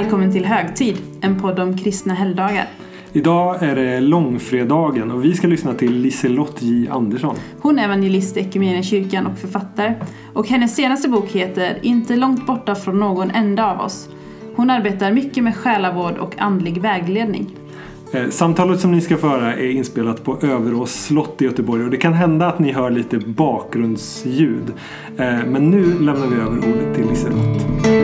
välkommen till Högtid, en podd om kristna helgdagar. Idag är det långfredagen och vi ska lyssna till Liselott J Andersson. Hon är evangelist i kyrkan och författare. Och hennes senaste bok heter Inte långt borta från någon enda av oss. Hon arbetar mycket med själavård och andlig vägledning. Eh, samtalet som ni ska föra är inspelat på Överås slott i Göteborg och det kan hända att ni hör lite bakgrundsljud. Eh, men nu lämnar vi över ordet till Liselott.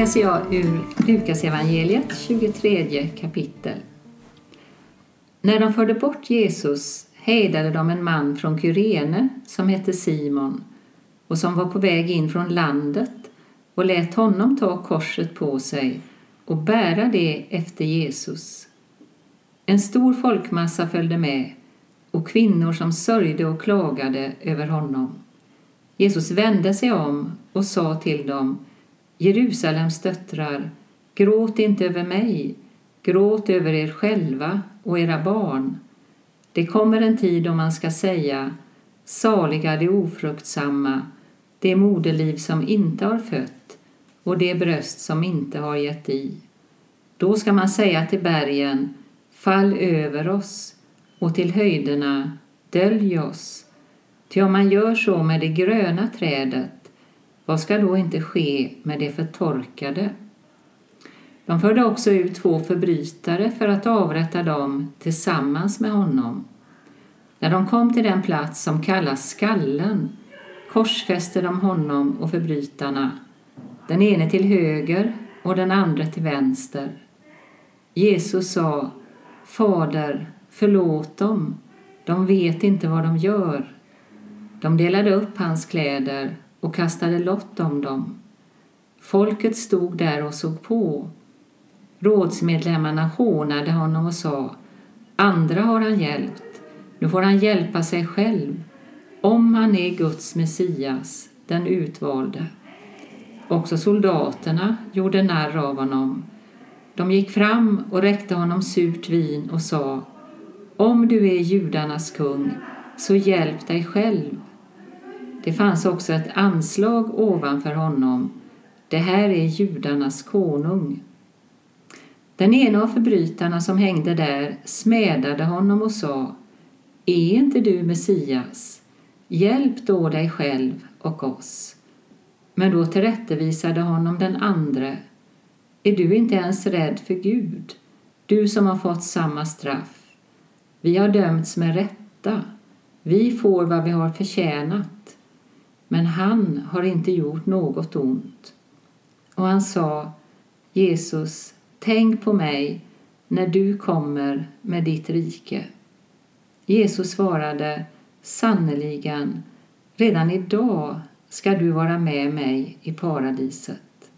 Läser jag ur Lukas evangeliet 23 kapitel. När de förde bort Jesus hejdade de en man från Kyrene som hette Simon och som var på väg in från landet och lät honom ta korset på sig och bära det efter Jesus. En stor folkmassa följde med och kvinnor som sörjde och klagade över honom. Jesus vände sig om och sa till dem Jerusalems döttrar, gråt inte över mig, gråt över er själva och era barn. Det kommer en tid då man ska säga Saliga de ofruktsamma, det moderliv som inte har fött och det bröst som inte har gett i. Då ska man säga till bergen Fall över oss och till höjderna Dölj oss. Ty om man gör så med det gröna trädet vad ska då inte ske med det förtorkade? De förde också ut två förbrytare för att avrätta dem tillsammans med honom. När de kom till den plats som kallas Skallen korsfäste de honom och förbrytarna, den ene till höger och den andra till vänster. Jesus sa, Fader, förlåt dem, de vet inte vad de gör. De delade upp hans kläder och kastade lott om dem. Folket stod där och såg på. Rådsmedlemmarna hånade honom och sa Andra har han hjälpt, nu får han hjälpa sig själv om han är Guds Messias, den utvalde. Också soldaterna gjorde narr av honom. De gick fram och räckte honom surt vin och sa Om du är judarnas kung, så hjälp dig själv. Det fanns också ett anslag ovanför honom. Det här är judarnas konung. Den ena av förbrytarna som hängde där smädade honom och sa Är inte du Messias? Hjälp då dig själv och oss. Men då tillrättavisade honom den andre Är du inte ens rädd för Gud, du som har fått samma straff? Vi har dömts med rätta. Vi får vad vi har förtjänat men han har inte gjort något ont. Och han sa, Jesus, tänk på mig när du kommer med ditt rike. Jesus svarade, sannerligen, redan idag ska du vara med mig i paradiset.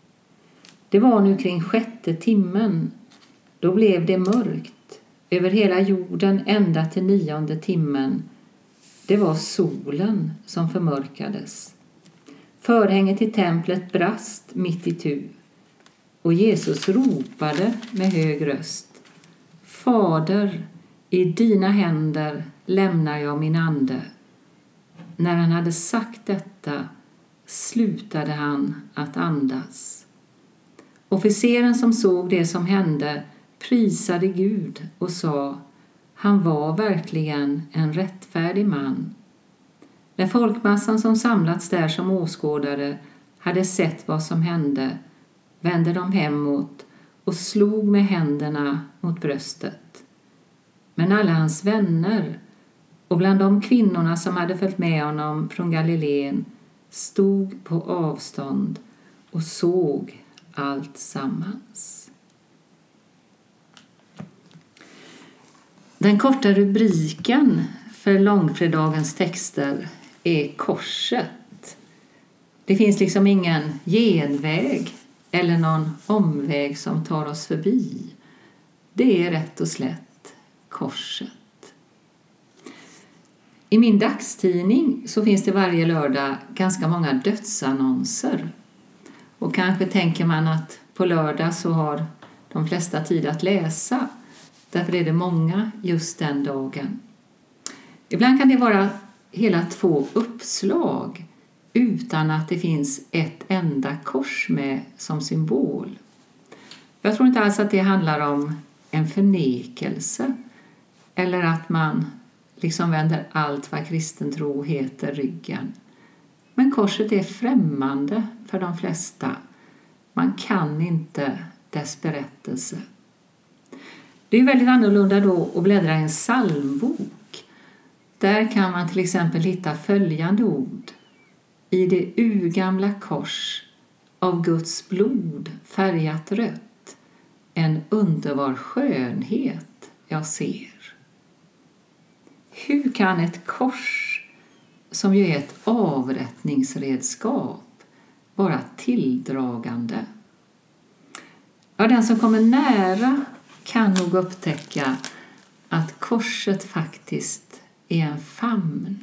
Det var nu kring sjätte timmen. Då blev det mörkt över hela jorden ända till nionde timmen det var solen som förmörkades. Förhänget i templet brast mitt i tu och Jesus ropade med hög röst. Fader, i dina händer lämnar jag min ande. När han hade sagt detta slutade han att andas. Officeren som såg det som hände prisade Gud och sa han var verkligen en rättfärdig man. När folkmassan som samlats där som åskådare hade sett vad som hände vände de hemåt och slog med händerna mot bröstet. Men alla hans vänner och bland de kvinnorna som hade följt med honom från Galileen stod på avstånd och såg allt sammans. Den korta rubriken för långfredagens texter är Korset. Det finns liksom ingen genväg eller någon omväg som tar oss förbi. Det är rätt och slätt Korset. I min dagstidning så finns det varje lördag ganska många dödsannonser. Och kanske tänker man att på lördag så har de flesta tid att läsa. Därför är det många just den dagen. Ibland kan det vara hela två uppslag utan att det finns ett enda kors med som symbol. Jag tror inte alls att det handlar om en förnekelse eller att man liksom vänder allt vad kristen tro heter ryggen. Men korset är främmande för de flesta. Man kan inte dess berättelse. Det är väldigt annorlunda då att bläddra i en psalmbok. Där kan man till exempel hitta följande ord. I det urgamla kors av Guds blod färgat rött en underbar skönhet jag ser. Hur kan ett kors, som ju är ett avrättningsredskap, vara tilldragande? Ja, den som kommer nära kan nog upptäcka att korset faktiskt är en famn.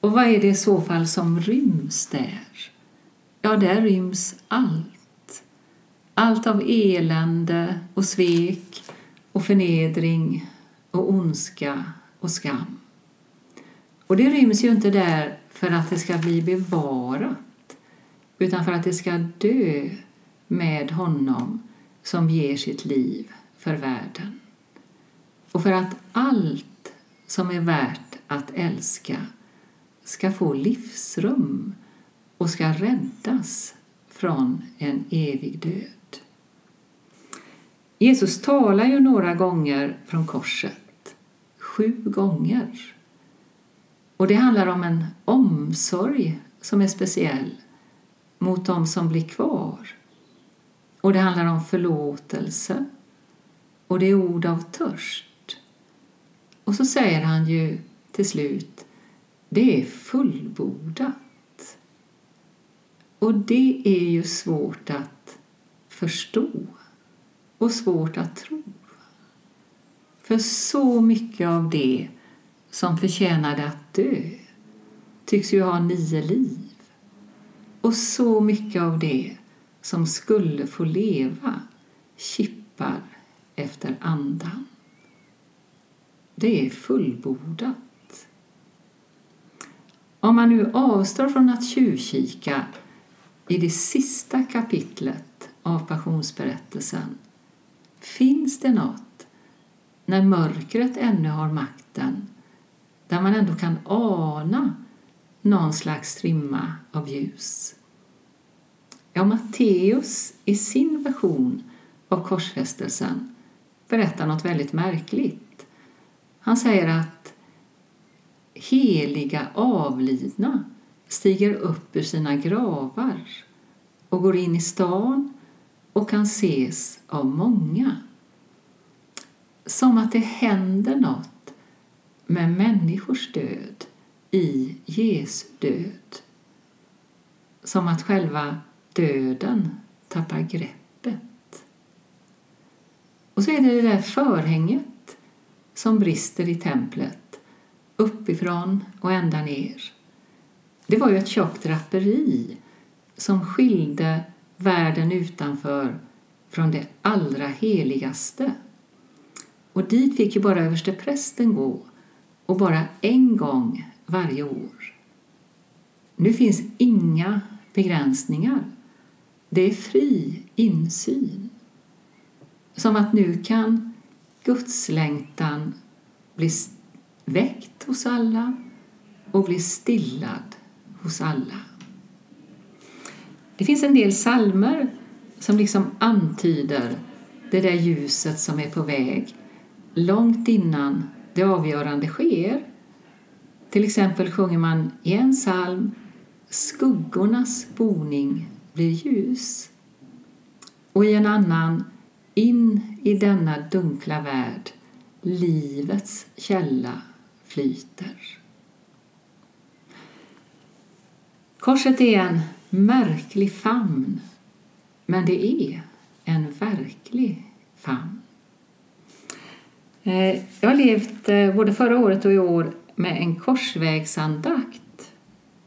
Och vad är det i så fall som ryms där? Ja, där ryms allt. Allt av elände och svek och förnedring och ondska och skam. Och det ryms ju inte där för att det ska bli bevarat utan för att det ska dö med honom som ger sitt liv för världen. Och för att allt som är värt att älska ska få livsrum och ska räddas från en evig död. Jesus talar ju några gånger från korset, sju gånger. Och det handlar om en omsorg som är speciell mot dem som blir kvar. Och det handlar om förlåtelse och det är ord av törst. Och så säger han ju till slut, det är fullbordat. Och det är ju svårt att förstå och svårt att tro. För så mycket av det som förtjänade att dö tycks ju ha nio liv. Och så mycket av det som skulle få leva kippar efter andan. Det är fullbordat. Om man nu avstår från att tjuvkika i det sista kapitlet av Passionsberättelsen Finns det något, när mörkret ännu har makten, där man ändå kan ana någon slags strimma av ljus? Ja, Matteus i sin version av korsfästelsen berättar något väldigt märkligt. Han säger att heliga avlidna stiger upp ur sina gravar och går in i stan och kan ses av många. Som att det händer något med människors död i Jesu död. Som att själva döden tappar greppet. Och så är det det där förhänget som brister i templet uppifrån och ända ner. Det var ju ett tjockt draperi som skilde världen utanför från det allra heligaste. Och dit fick ju bara översteprästen gå och bara en gång varje år. Nu finns inga begränsningar. Det är fri insyn. Som att nu kan gudslängtan bli väckt hos alla och bli stillad hos alla. Det finns en del salmer som liksom antyder det där ljuset som är på väg långt innan det avgörande sker. Till exempel sjunger man i en psalm Skuggornas boning blir ljus och i en annan In i denna dunkla värld livets källa flyter. Korset är en märklig famn, men det är en verklig famn. Eh, jag har levt eh, både förra året och i år med en korsvägsandakt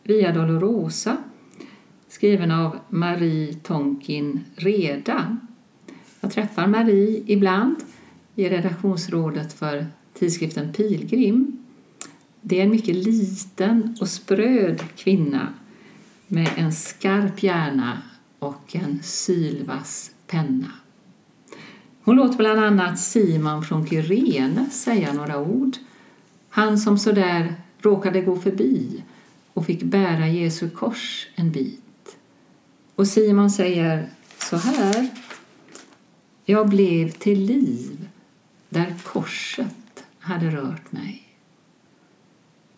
via Dolorosa skriven av Marie Tonkin Reda. Jag träffar Marie ibland i redaktionsrådet för tidskriften Pilgrim Det är en mycket liten och spröd kvinna med en skarp hjärna och en sylvass penna. Hon låter bland annat Simon från Kyrene säga några ord. Han som sådär råkade gå förbi och fick bära Jesu kors en bit. Och Simon säger så här. Jag blev till liv där korset hade rört mig.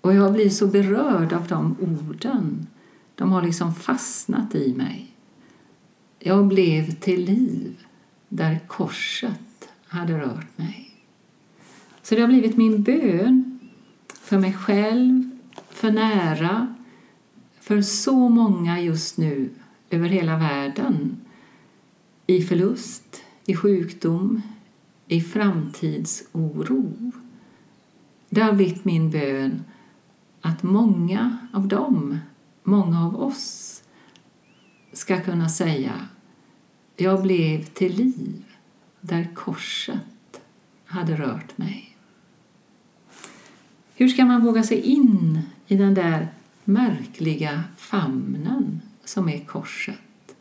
Och jag blir så berörd av de orden. De har liksom fastnat i mig. Jag blev till liv där korset hade rört mig. Så det har blivit min bön för mig själv, för nära, för så många just nu över hela världen i förlust, i sjukdom, i framtidsoro. Det har blivit min bön att många av dem, många av oss ska kunna säga jag blev till liv där korset hade rört mig. Hur ska man våga sig in i den där märkliga famnen som är korset?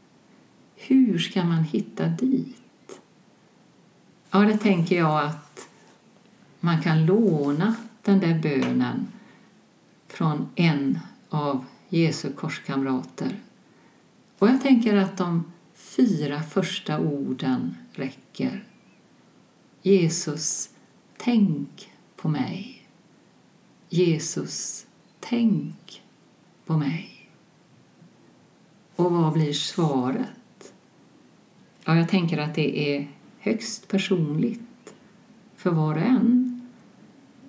Hur ska man hitta dit? Ja, det tänker jag att man kan låna den där bönen från en av Jesu korskamrater. Och jag tänker att de fyra första orden räcker. Jesus, tänk på mig. Jesus, tänk på mig. Och vad blir svaret? Ja, jag tänker att det är högst personligt för var och en.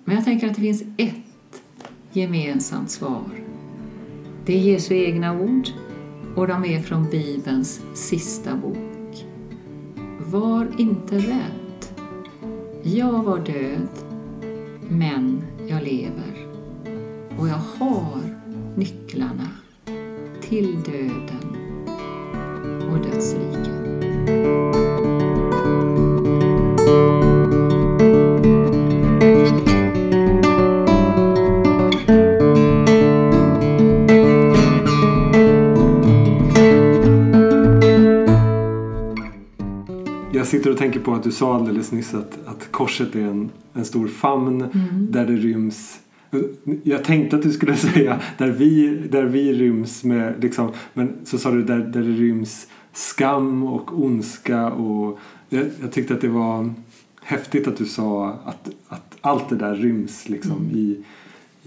Men jag tänker att det finns ett gemensamt svar. Det är Jesu egna ord och de är från Bibelns sista bok. Var inte rädd. Jag var död, men jag lever och jag har nycklarna till döden och dödsriket. Jag sitter och tänker på att du sa alldeles nyss att, att korset är en, en stor famn Mm. där det ryms jag tänkte att du skulle säga där vi, där vi ryms med liksom, men så sa du där, där det ryms skam och ondska och jag, jag tyckte att det var häftigt att du sa att, att allt det där ryms liksom Mm. i,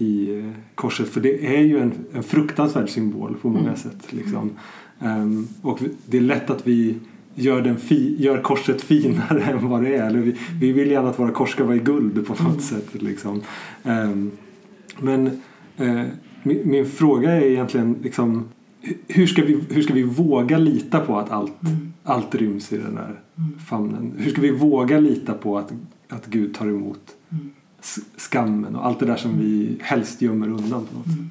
i eh, korset för det är ju en, en fruktansvärd symbol på många Mm. sätt liksom. Ehm, och det är lätt att vi gör, den fi, gör korset finare än vad det är. Eller vi, vi vill gärna att våra kors ska vara i guld på något Mm. sätt. Liksom. Ehm, men eh, min, min fråga är egentligen liksom, hur, ska vi, hur ska vi våga lita på att allt, Mm. allt ryms i den där Mm. famnen? Hur ska vi våga lita på att, att Gud tar emot Mm. skammen och allt det där som vi helst gömmer undan på något sätt? Mm.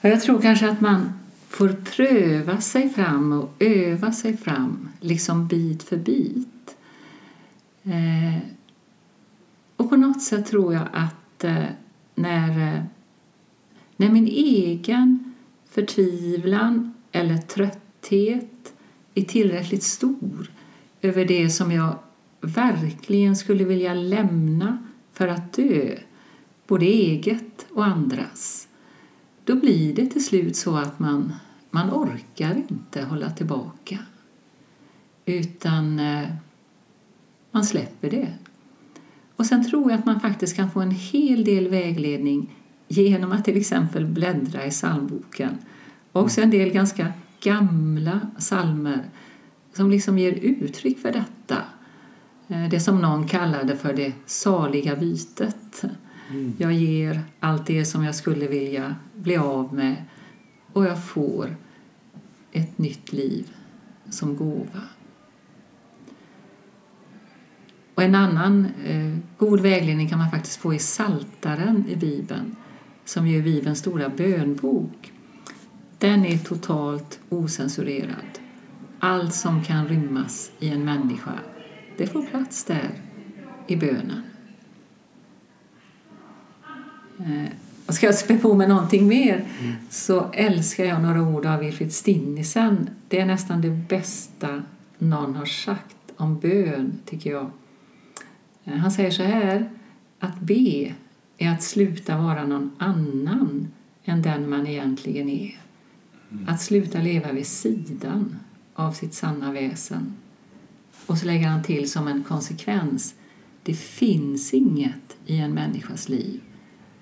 Och jag tror kanske att man får pröva sig fram och öva sig fram, liksom bit för bit. Eh, och på något sätt tror jag att att eh, när, eh, när min egen förtvivlan eller trötthet är tillräckligt stor över det som jag verkligen skulle vilja lämna för att dö, både eget och andras, då blir det till slut så att man, man orkar inte hålla tillbaka. Utan eh, man släpper det. Och sen tror jag att man faktiskt kan få en hel del vägledning genom att till exempel bläddra i psalmboken. Och också en del ganska gamla psalmer som liksom ger uttryck för detta. Eh, Det som någon kallade för det saliga bytet. Jag ger allt det som jag skulle vilja bli av med och jag får ett nytt liv som gåva. Och en annan eh, god vägledning kan man faktiskt få i Saltaren i Bibeln som ju är Bibelns stora bönbok. Den är totalt osensurerad. Allt som kan rymmas i en människa, det får plats där i bönen. Eh, och ska jag spä på med någonting mer så älskar jag några ord av Wilfrid Stinnisen. Det är nästan det bästa någon har sagt om bön, tycker jag. Eh, Han säger så här, att be är att sluta vara någon annan än den man egentligen är. Att sluta leva vid sidan av sitt sanna väsen. Och så lägger han till som en konsekvens, det finns inget i en människas liv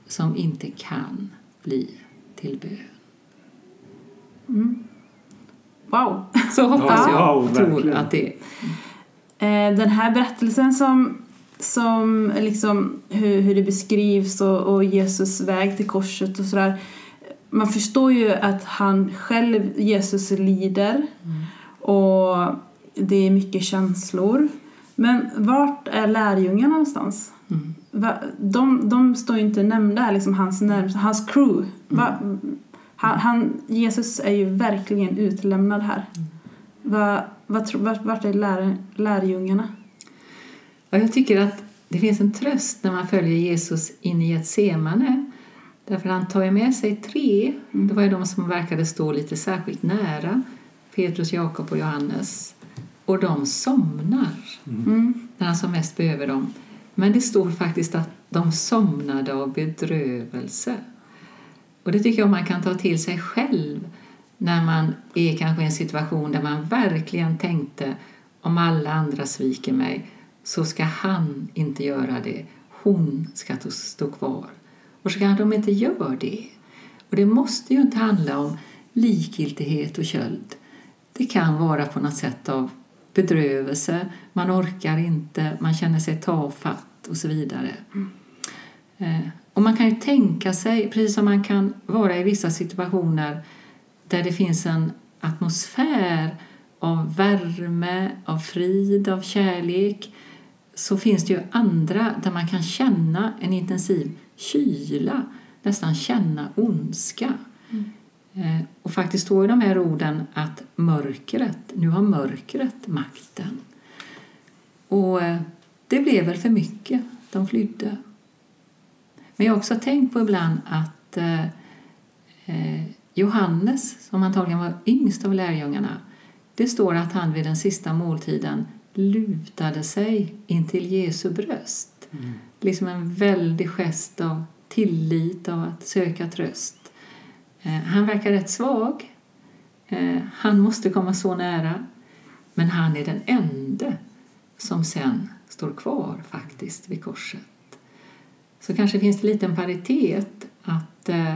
som inte kan bli till bön. Wow! Så hoppas Ja, jag wow, tror verkligen. att det Eh, Den här berättelsen som, som liksom hur, hur det beskrivs och, och Jesus väg till korset och sådär. Man förstår ju att han själv, Jesus, lider och det är mycket känslor. Men vart är lärjungarna någonstans? Mm. Va, de, de står ju inte nämnda här, liksom hans, närmsta, hans crew. Va, han, han, Jesus är ju verkligen utlämnad här. Va, vad tro- vart, vart är lär, lärjungarna? Ja, jag tycker att det finns en tröst när man följer Jesus in i Getsemane. Därför han tar ju med sig tre. Det var ju de som verkade stå lite särskilt nära. Petrus, Jakob och Johannes. Och de somnar Mm. när han som mest behöver dem. Men det står faktiskt att de somnade av bedrövelse. Och det tycker jag man kan ta till sig själv när man är kanske i en situation där man verkligen tänkte om alla andra sviker mig så ska han inte göra det. Hon ska stå kvar. Och så kan de inte göra det. Och det måste ju inte handla om likgiltighet och köld. Det kan vara på något sätt av bedrövelse, man orkar inte, man känner sig tafatt och så vidare. Mm. Och man kan ju tänka sig, precis som man kan vara i vissa situationer där det finns en atmosfär av värme, av frid, av kärlek så finns det ju andra där man kan känna en intensiv kyla, nästan känna ondska. Eh, Och faktiskt står i de här orden att mörkret, nu har mörkret makten. Och eh, det blev väl för mycket, de flydde. Men jag har också tänkt på ibland att eh, eh, Johannes, som antagligen var yngst av lärjungarna, det står att han vid den sista måltiden lutade sig in till Jesu bröst. Liksom en väldig gest av tillit, av att söka tröst. Eh, han verkar rätt svag. Eh, han måste komma så nära. Men han är den enda som sen står kvar faktiskt vid korset. Så kanske finns det lite en paritet att eh,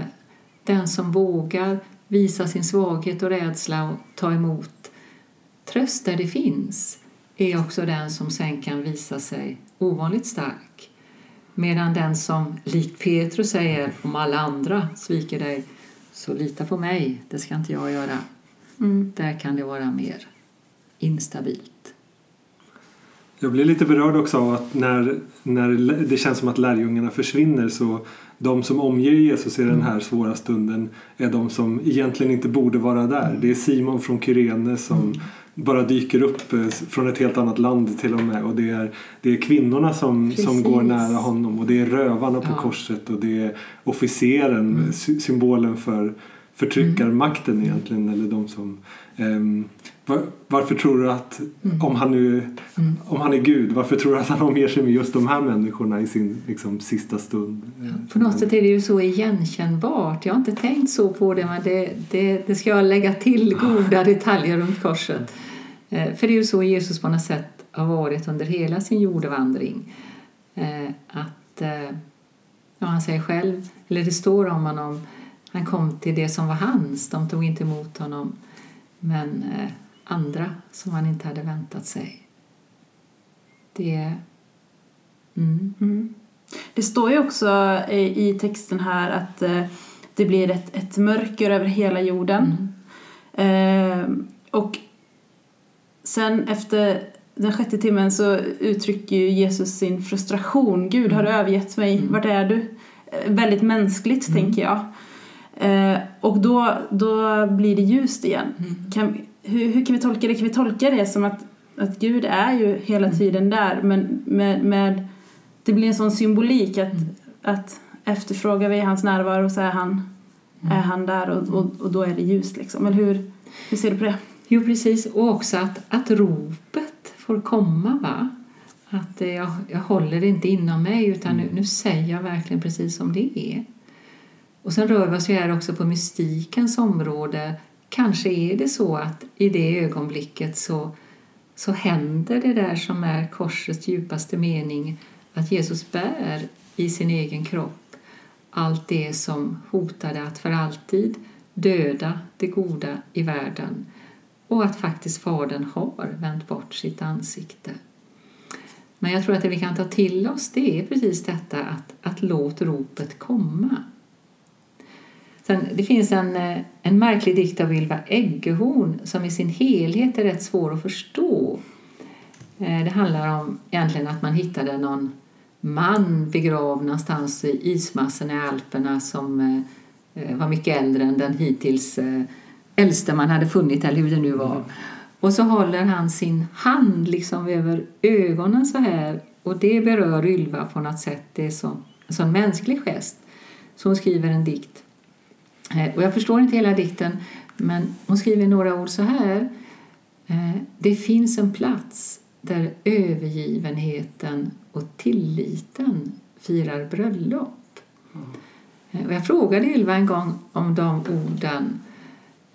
den som vågar visa sin svaghet och rädsla och ta emot tröst där det finns är också den som sen kan visa sig ovanligt stark. Medan den som likt Petrus säger om alla andra sviker dig så lita på mig, det ska inte jag göra. Mm. Där kan det vara mer instabilt. Jag blir lite berörd också av att när, när det känns som att lärjungarna försvinner så de som omger Jesus i den här svåra stunden är de som egentligen inte borde vara där. Det är Simon från Kyrene som bara dyker upp eh, från ett helt annat land till och med och det är, det är kvinnorna som, som går nära honom och det är rövarna på Ja. korset och det är officeren, sy- symbolen för förtryckarmakten egentligen eller de som ehm, var, varför tror du att om han nu om han är Gud, varför tror du att han omger sig med just de här människorna i sin liksom, sista stund? Eh, På något sätt är det ju så igenkännbart. Jag har inte tänkt så på det, men det, det, det ska jag lägga till goda detaljer runt korset. Eh, För det är ju så Jesus på något sätt har varit under hela sin jordevandring. Eh, Att, eh, ja, han säger själv, eller det står om honom, han kom till det som var hans, de tog inte emot honom. Men andra som han inte hade väntat sig. Det... Mm. Mm. Det står ju också i, texten här att det blir ett, ett mörker över hela jorden. Eh, och sen efter den sjätte timmen så uttrycker ju Jesus sin frustration. Gud, har du övergett mig? Vart är du? Eh, väldigt mänskligt, tänker jag. Eh, och då, då blir det ljust igen. Kan, hur, hur kan vi tolka det? Kan vi tolka det som att, att Gud är ju hela tiden där men med, med det blir en sån symbolik att, att efterfrågar vi hans närvaro så är han, är han där och, och, och då är det ljust liksom. Eller hur, hur ser du på det? Jo, precis. Och också att, att ropet får komma. va? Att eh, jag, jag håller det inte inom mig utan nu, nu säger jag verkligen precis som det är. Och sen rör vi oss ju här också på mystikens område. Kanske är det så att i det ögonblicket så, så händer det där som är korsets djupaste mening. Att Jesus bär i sin egen kropp allt det som hotade att för alltid döda det goda i världen och att faktiskt Fadern har vänt bort sitt ansikte. Men jag tror att det vi kan ta till oss det är precis detta att, att låt ropet komma. Sen, det finns en, eh, en märklig dikt av Ylva Eggehorn som i sin helhet är rätt svår att förstå. Eh, det handlar om egentligen att man hittade någon man begravd någonstans i ismassorna i Alperna som eh, var mycket äldre än den hittills äldste man hade funnit, eller hur det nu var. Och så håller han sin hand liksom över ögonen så här och det berör Ylva på något sätt. Det är så, en sån mänsklig gest. Så hon skriver en dikt. Eh, och jag förstår inte hela dikten men hon skriver några ord så här. Eh, det finns en plats där övergivenheten och tilliten firar bröllop. Mm. Och jag frågade Ylva en gång om de orden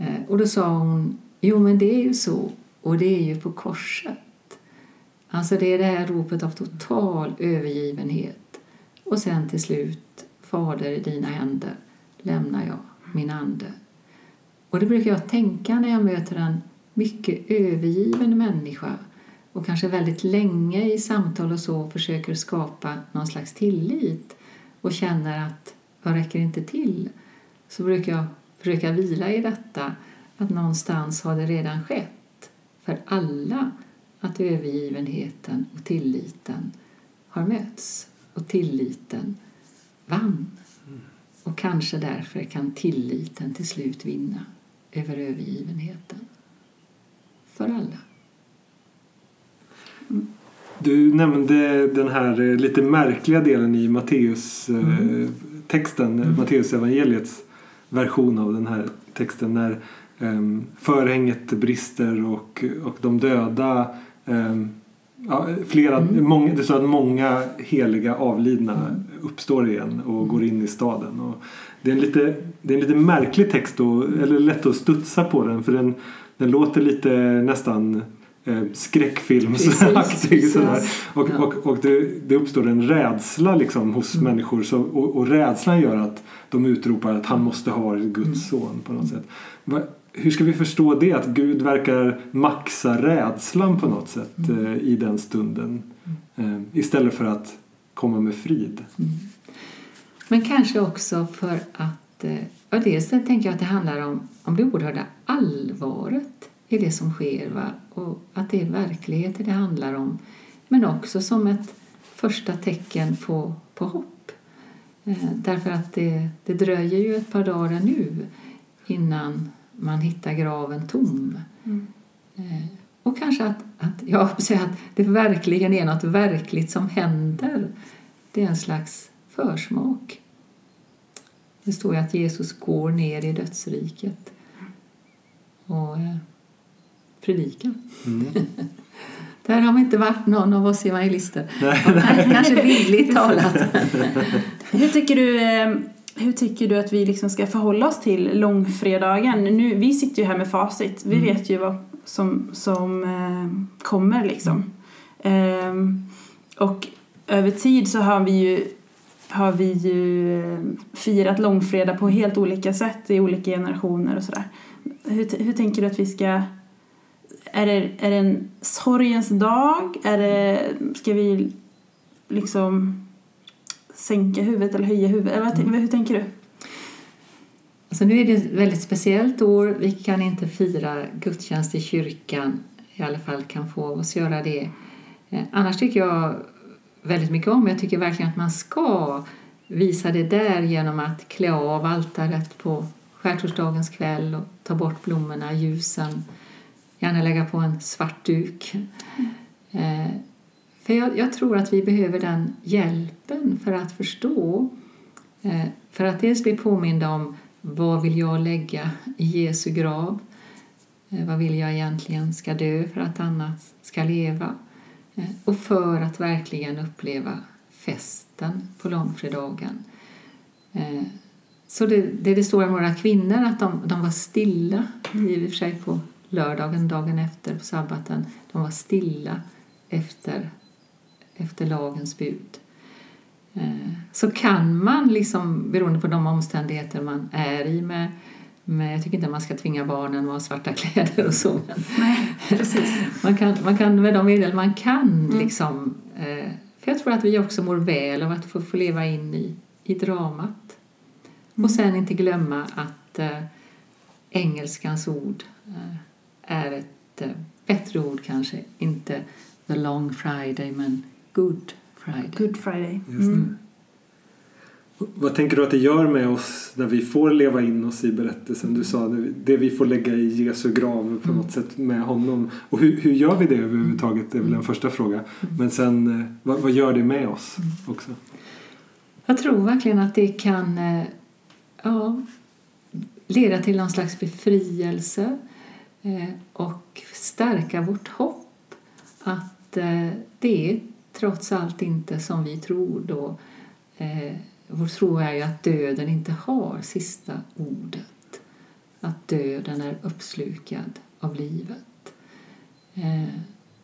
Eh, och då sa hon Jo, men det är ju så. Och det är ju på korset. Alltså det är det här ropet av total övergivenhet. Och sen till slut, Fader, i dina händer lämnar jag min ande. Och det brukar jag tänka när jag möter en mycket övergiven människa och kanske väldigt länge i samtal och så försöker skapa någon slags tillit och känner att jag räcker inte till så brukar jag försöka vila i detta att någonstans har det redan skett för alla att övergivenheten och tilliten har mötts och tilliten vann. Och kanske därför kan tilliten till slut vinna över övergivenheten. För alla. Du nämnde den här eh, lite märkliga delen i Matteus eh, mm. texten, mm. Matteus evangeliets version av den här texten när um, förhänget brister och, och de döda um, ja, flera, mm. många, det står att många heliga avlidna mm. uppstår igen och går in i staden. Och det, är en lite, det är en lite märklig text, då, eller lätt att studsa på den för den, den låter lite nästan eh, skräckfilmsaktig. Sådär. Och, ja. och, och det, det, uppstår en rädsla liksom hos mm. människor så, och, och rädslan gör att de utropar att han måste ha varit Guds mm. son på något sätt hur ska vi förstå det? Att Gud verkar maxa rädslan på något sätt mm. eh, i den stunden eh, istället för att komma med frid. Mm. Men kanske också för att eh, ja, dels tänker jag att det handlar om, om det oerhörda allvaret i det som sker va? och att det är verkligheter det handlar om men också som ett första tecken på, på hopp. Eh, därför att det, det dröjer ju ett par dagar nu innan man hittar graven tom. Mm. Eh, och kanske att, att, säga att det verkligen är något verkligt som händer. Det är en slags försmak. Det står ju att Jesus går ner i dödsriket och eh, predikar. Mm. Där har vi inte varit någon av oss evangelister. Kanske bildligt talat. Hur tycker du eh, hur tycker du att vi liksom ska förhålla oss till långfredagen? Nu, vi sitter ju här med facit. Vi mm. vet ju vad som, som eh, kommer liksom. Mm. Och över tid så har vi ju, har vi ju eh, firat långfredag på helt olika sätt i olika generationer och sådär. Hur, hur tänker du att vi ska är det, är det en sorgens dag? Är det, ska vi liksom sänka huvudet eller höja huvudet? Eller mm. hur tänker du? Alltså nu är det ett väldigt speciellt år. Vi kan inte fira gudstjänst i kyrkan. I alla fall kan få oss göra det. Eh, annars tycker jag väldigt mycket om, jag tycker verkligen att man ska visa det där genom att klä av altaret på skärtorsdagens kväll och ta bort blommorna, ljusen. Gärna lägga på en svart duk. Mm. För jag, jag, tror att vi behöver den hjälpen för att förstå Eh, för att dels bli påminda om vad vill jag lägga i Jesu grav? Eh, vad vill jag egentligen ska dö för att annat ska leva? Eh, och för att verkligen uppleva festen på långfredagen. Eh, så det, det, det står om några kvinnor att de, de var stilla, i och för sig på lördagen, dagen efter, på sabbaten. De var stilla efter, efter lagens bud. Så kan man, liksom, beroende på de omständigheter man är i med men jag tycker inte man ska tvinga barnen att ha svarta kläder och så. Nej, precis. man, kan, man kan med de medel man kan mm. liksom. Eh, för jag tror att vi också mår väl av att få, få leva in i, i dramat. Mm. Och sen inte glömma att eh, engelskans ord eh, är ett eh, bättre ord kanske. Inte the long friday men good friday. Good friday. Mm. Vad tänker du att det gör med oss när vi får leva in oss i berättelsen? Du sa det vi får lägga i Jesu grav på något sätt med honom. Och hur, hur gör vi det överhuvudtaget? Det är väl en första fråga. Men sen, eh, vad, vad gör det med oss också? Jag tror verkligen att det kan eh, ja, leda till någon slags befrielse eh, Eh, och stärka vårt hopp att eh, det är trots allt inte som vi tror då eh, vår tro är ju att döden inte har sista ordet. Att döden är uppslukad av livet.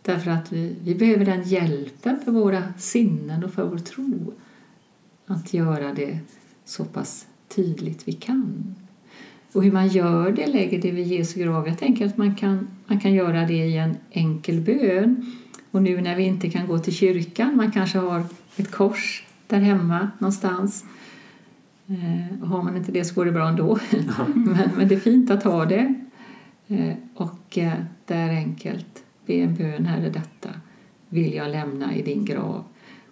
Därför att vi, vi behöver den hjälpen för våra sinnen och för vår tro att göra det så pass tydligt vi kan. Och hur man gör det, lägger det vid Jesu grav. Jag tänker att man kan, man kan göra det i en enkel bön. Och nu när vi inte kan gå till kyrkan, man kanske har ett kors där hemma någonstans. Eh, har man inte det så går det bra ändå. men, men det är fint att ha det. Eh, och eh, där enkelt be en bön, Herre, detta vill jag lämna i din grav.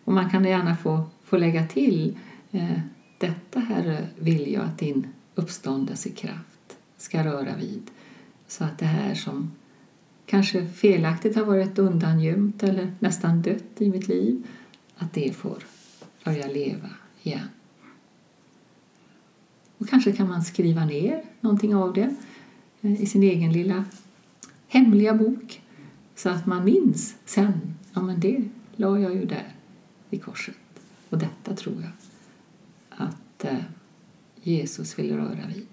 Och man kan gärna få, få lägga till eh, detta, Herre, vill jag att din uppståndelsekraft ska röra vid. Så att det här som kanske felaktigt har varit undangömt eller nästan dött i mitt liv, att det får börja leva igen. Och kanske kan man skriva ner någonting av det eh, i sin egen lilla hemliga bok så att man minns sen, ja men det la jag ju där vid korset. Och detta tror jag att eh, Jesus vill röra vid.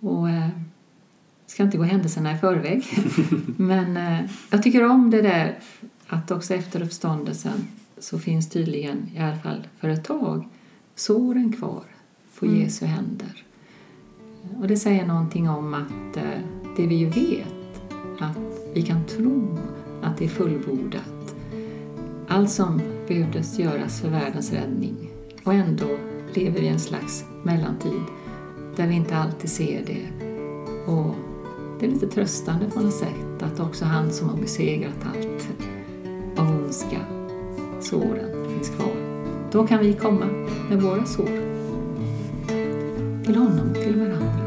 Och eh, ska inte gå händelserna i förväg, men eh, jag tycker om det där att också efter uppståndelsen så finns tydligen, i alla fall för ett tag, såren kvar på mm. Jesu händer. Och det säger någonting om att eh, det vi ju vet, att vi kan tro att det är fullbordat. Allt som behövdes göras för världens räddning. Och ändå lever vi i en slags mellantid där vi inte alltid ser det. Och det är lite tröstande på något sätt att också han som har besegrat allt av ondska såren finns kvar. Då kan vi komma med våra sår till honom och till varandra.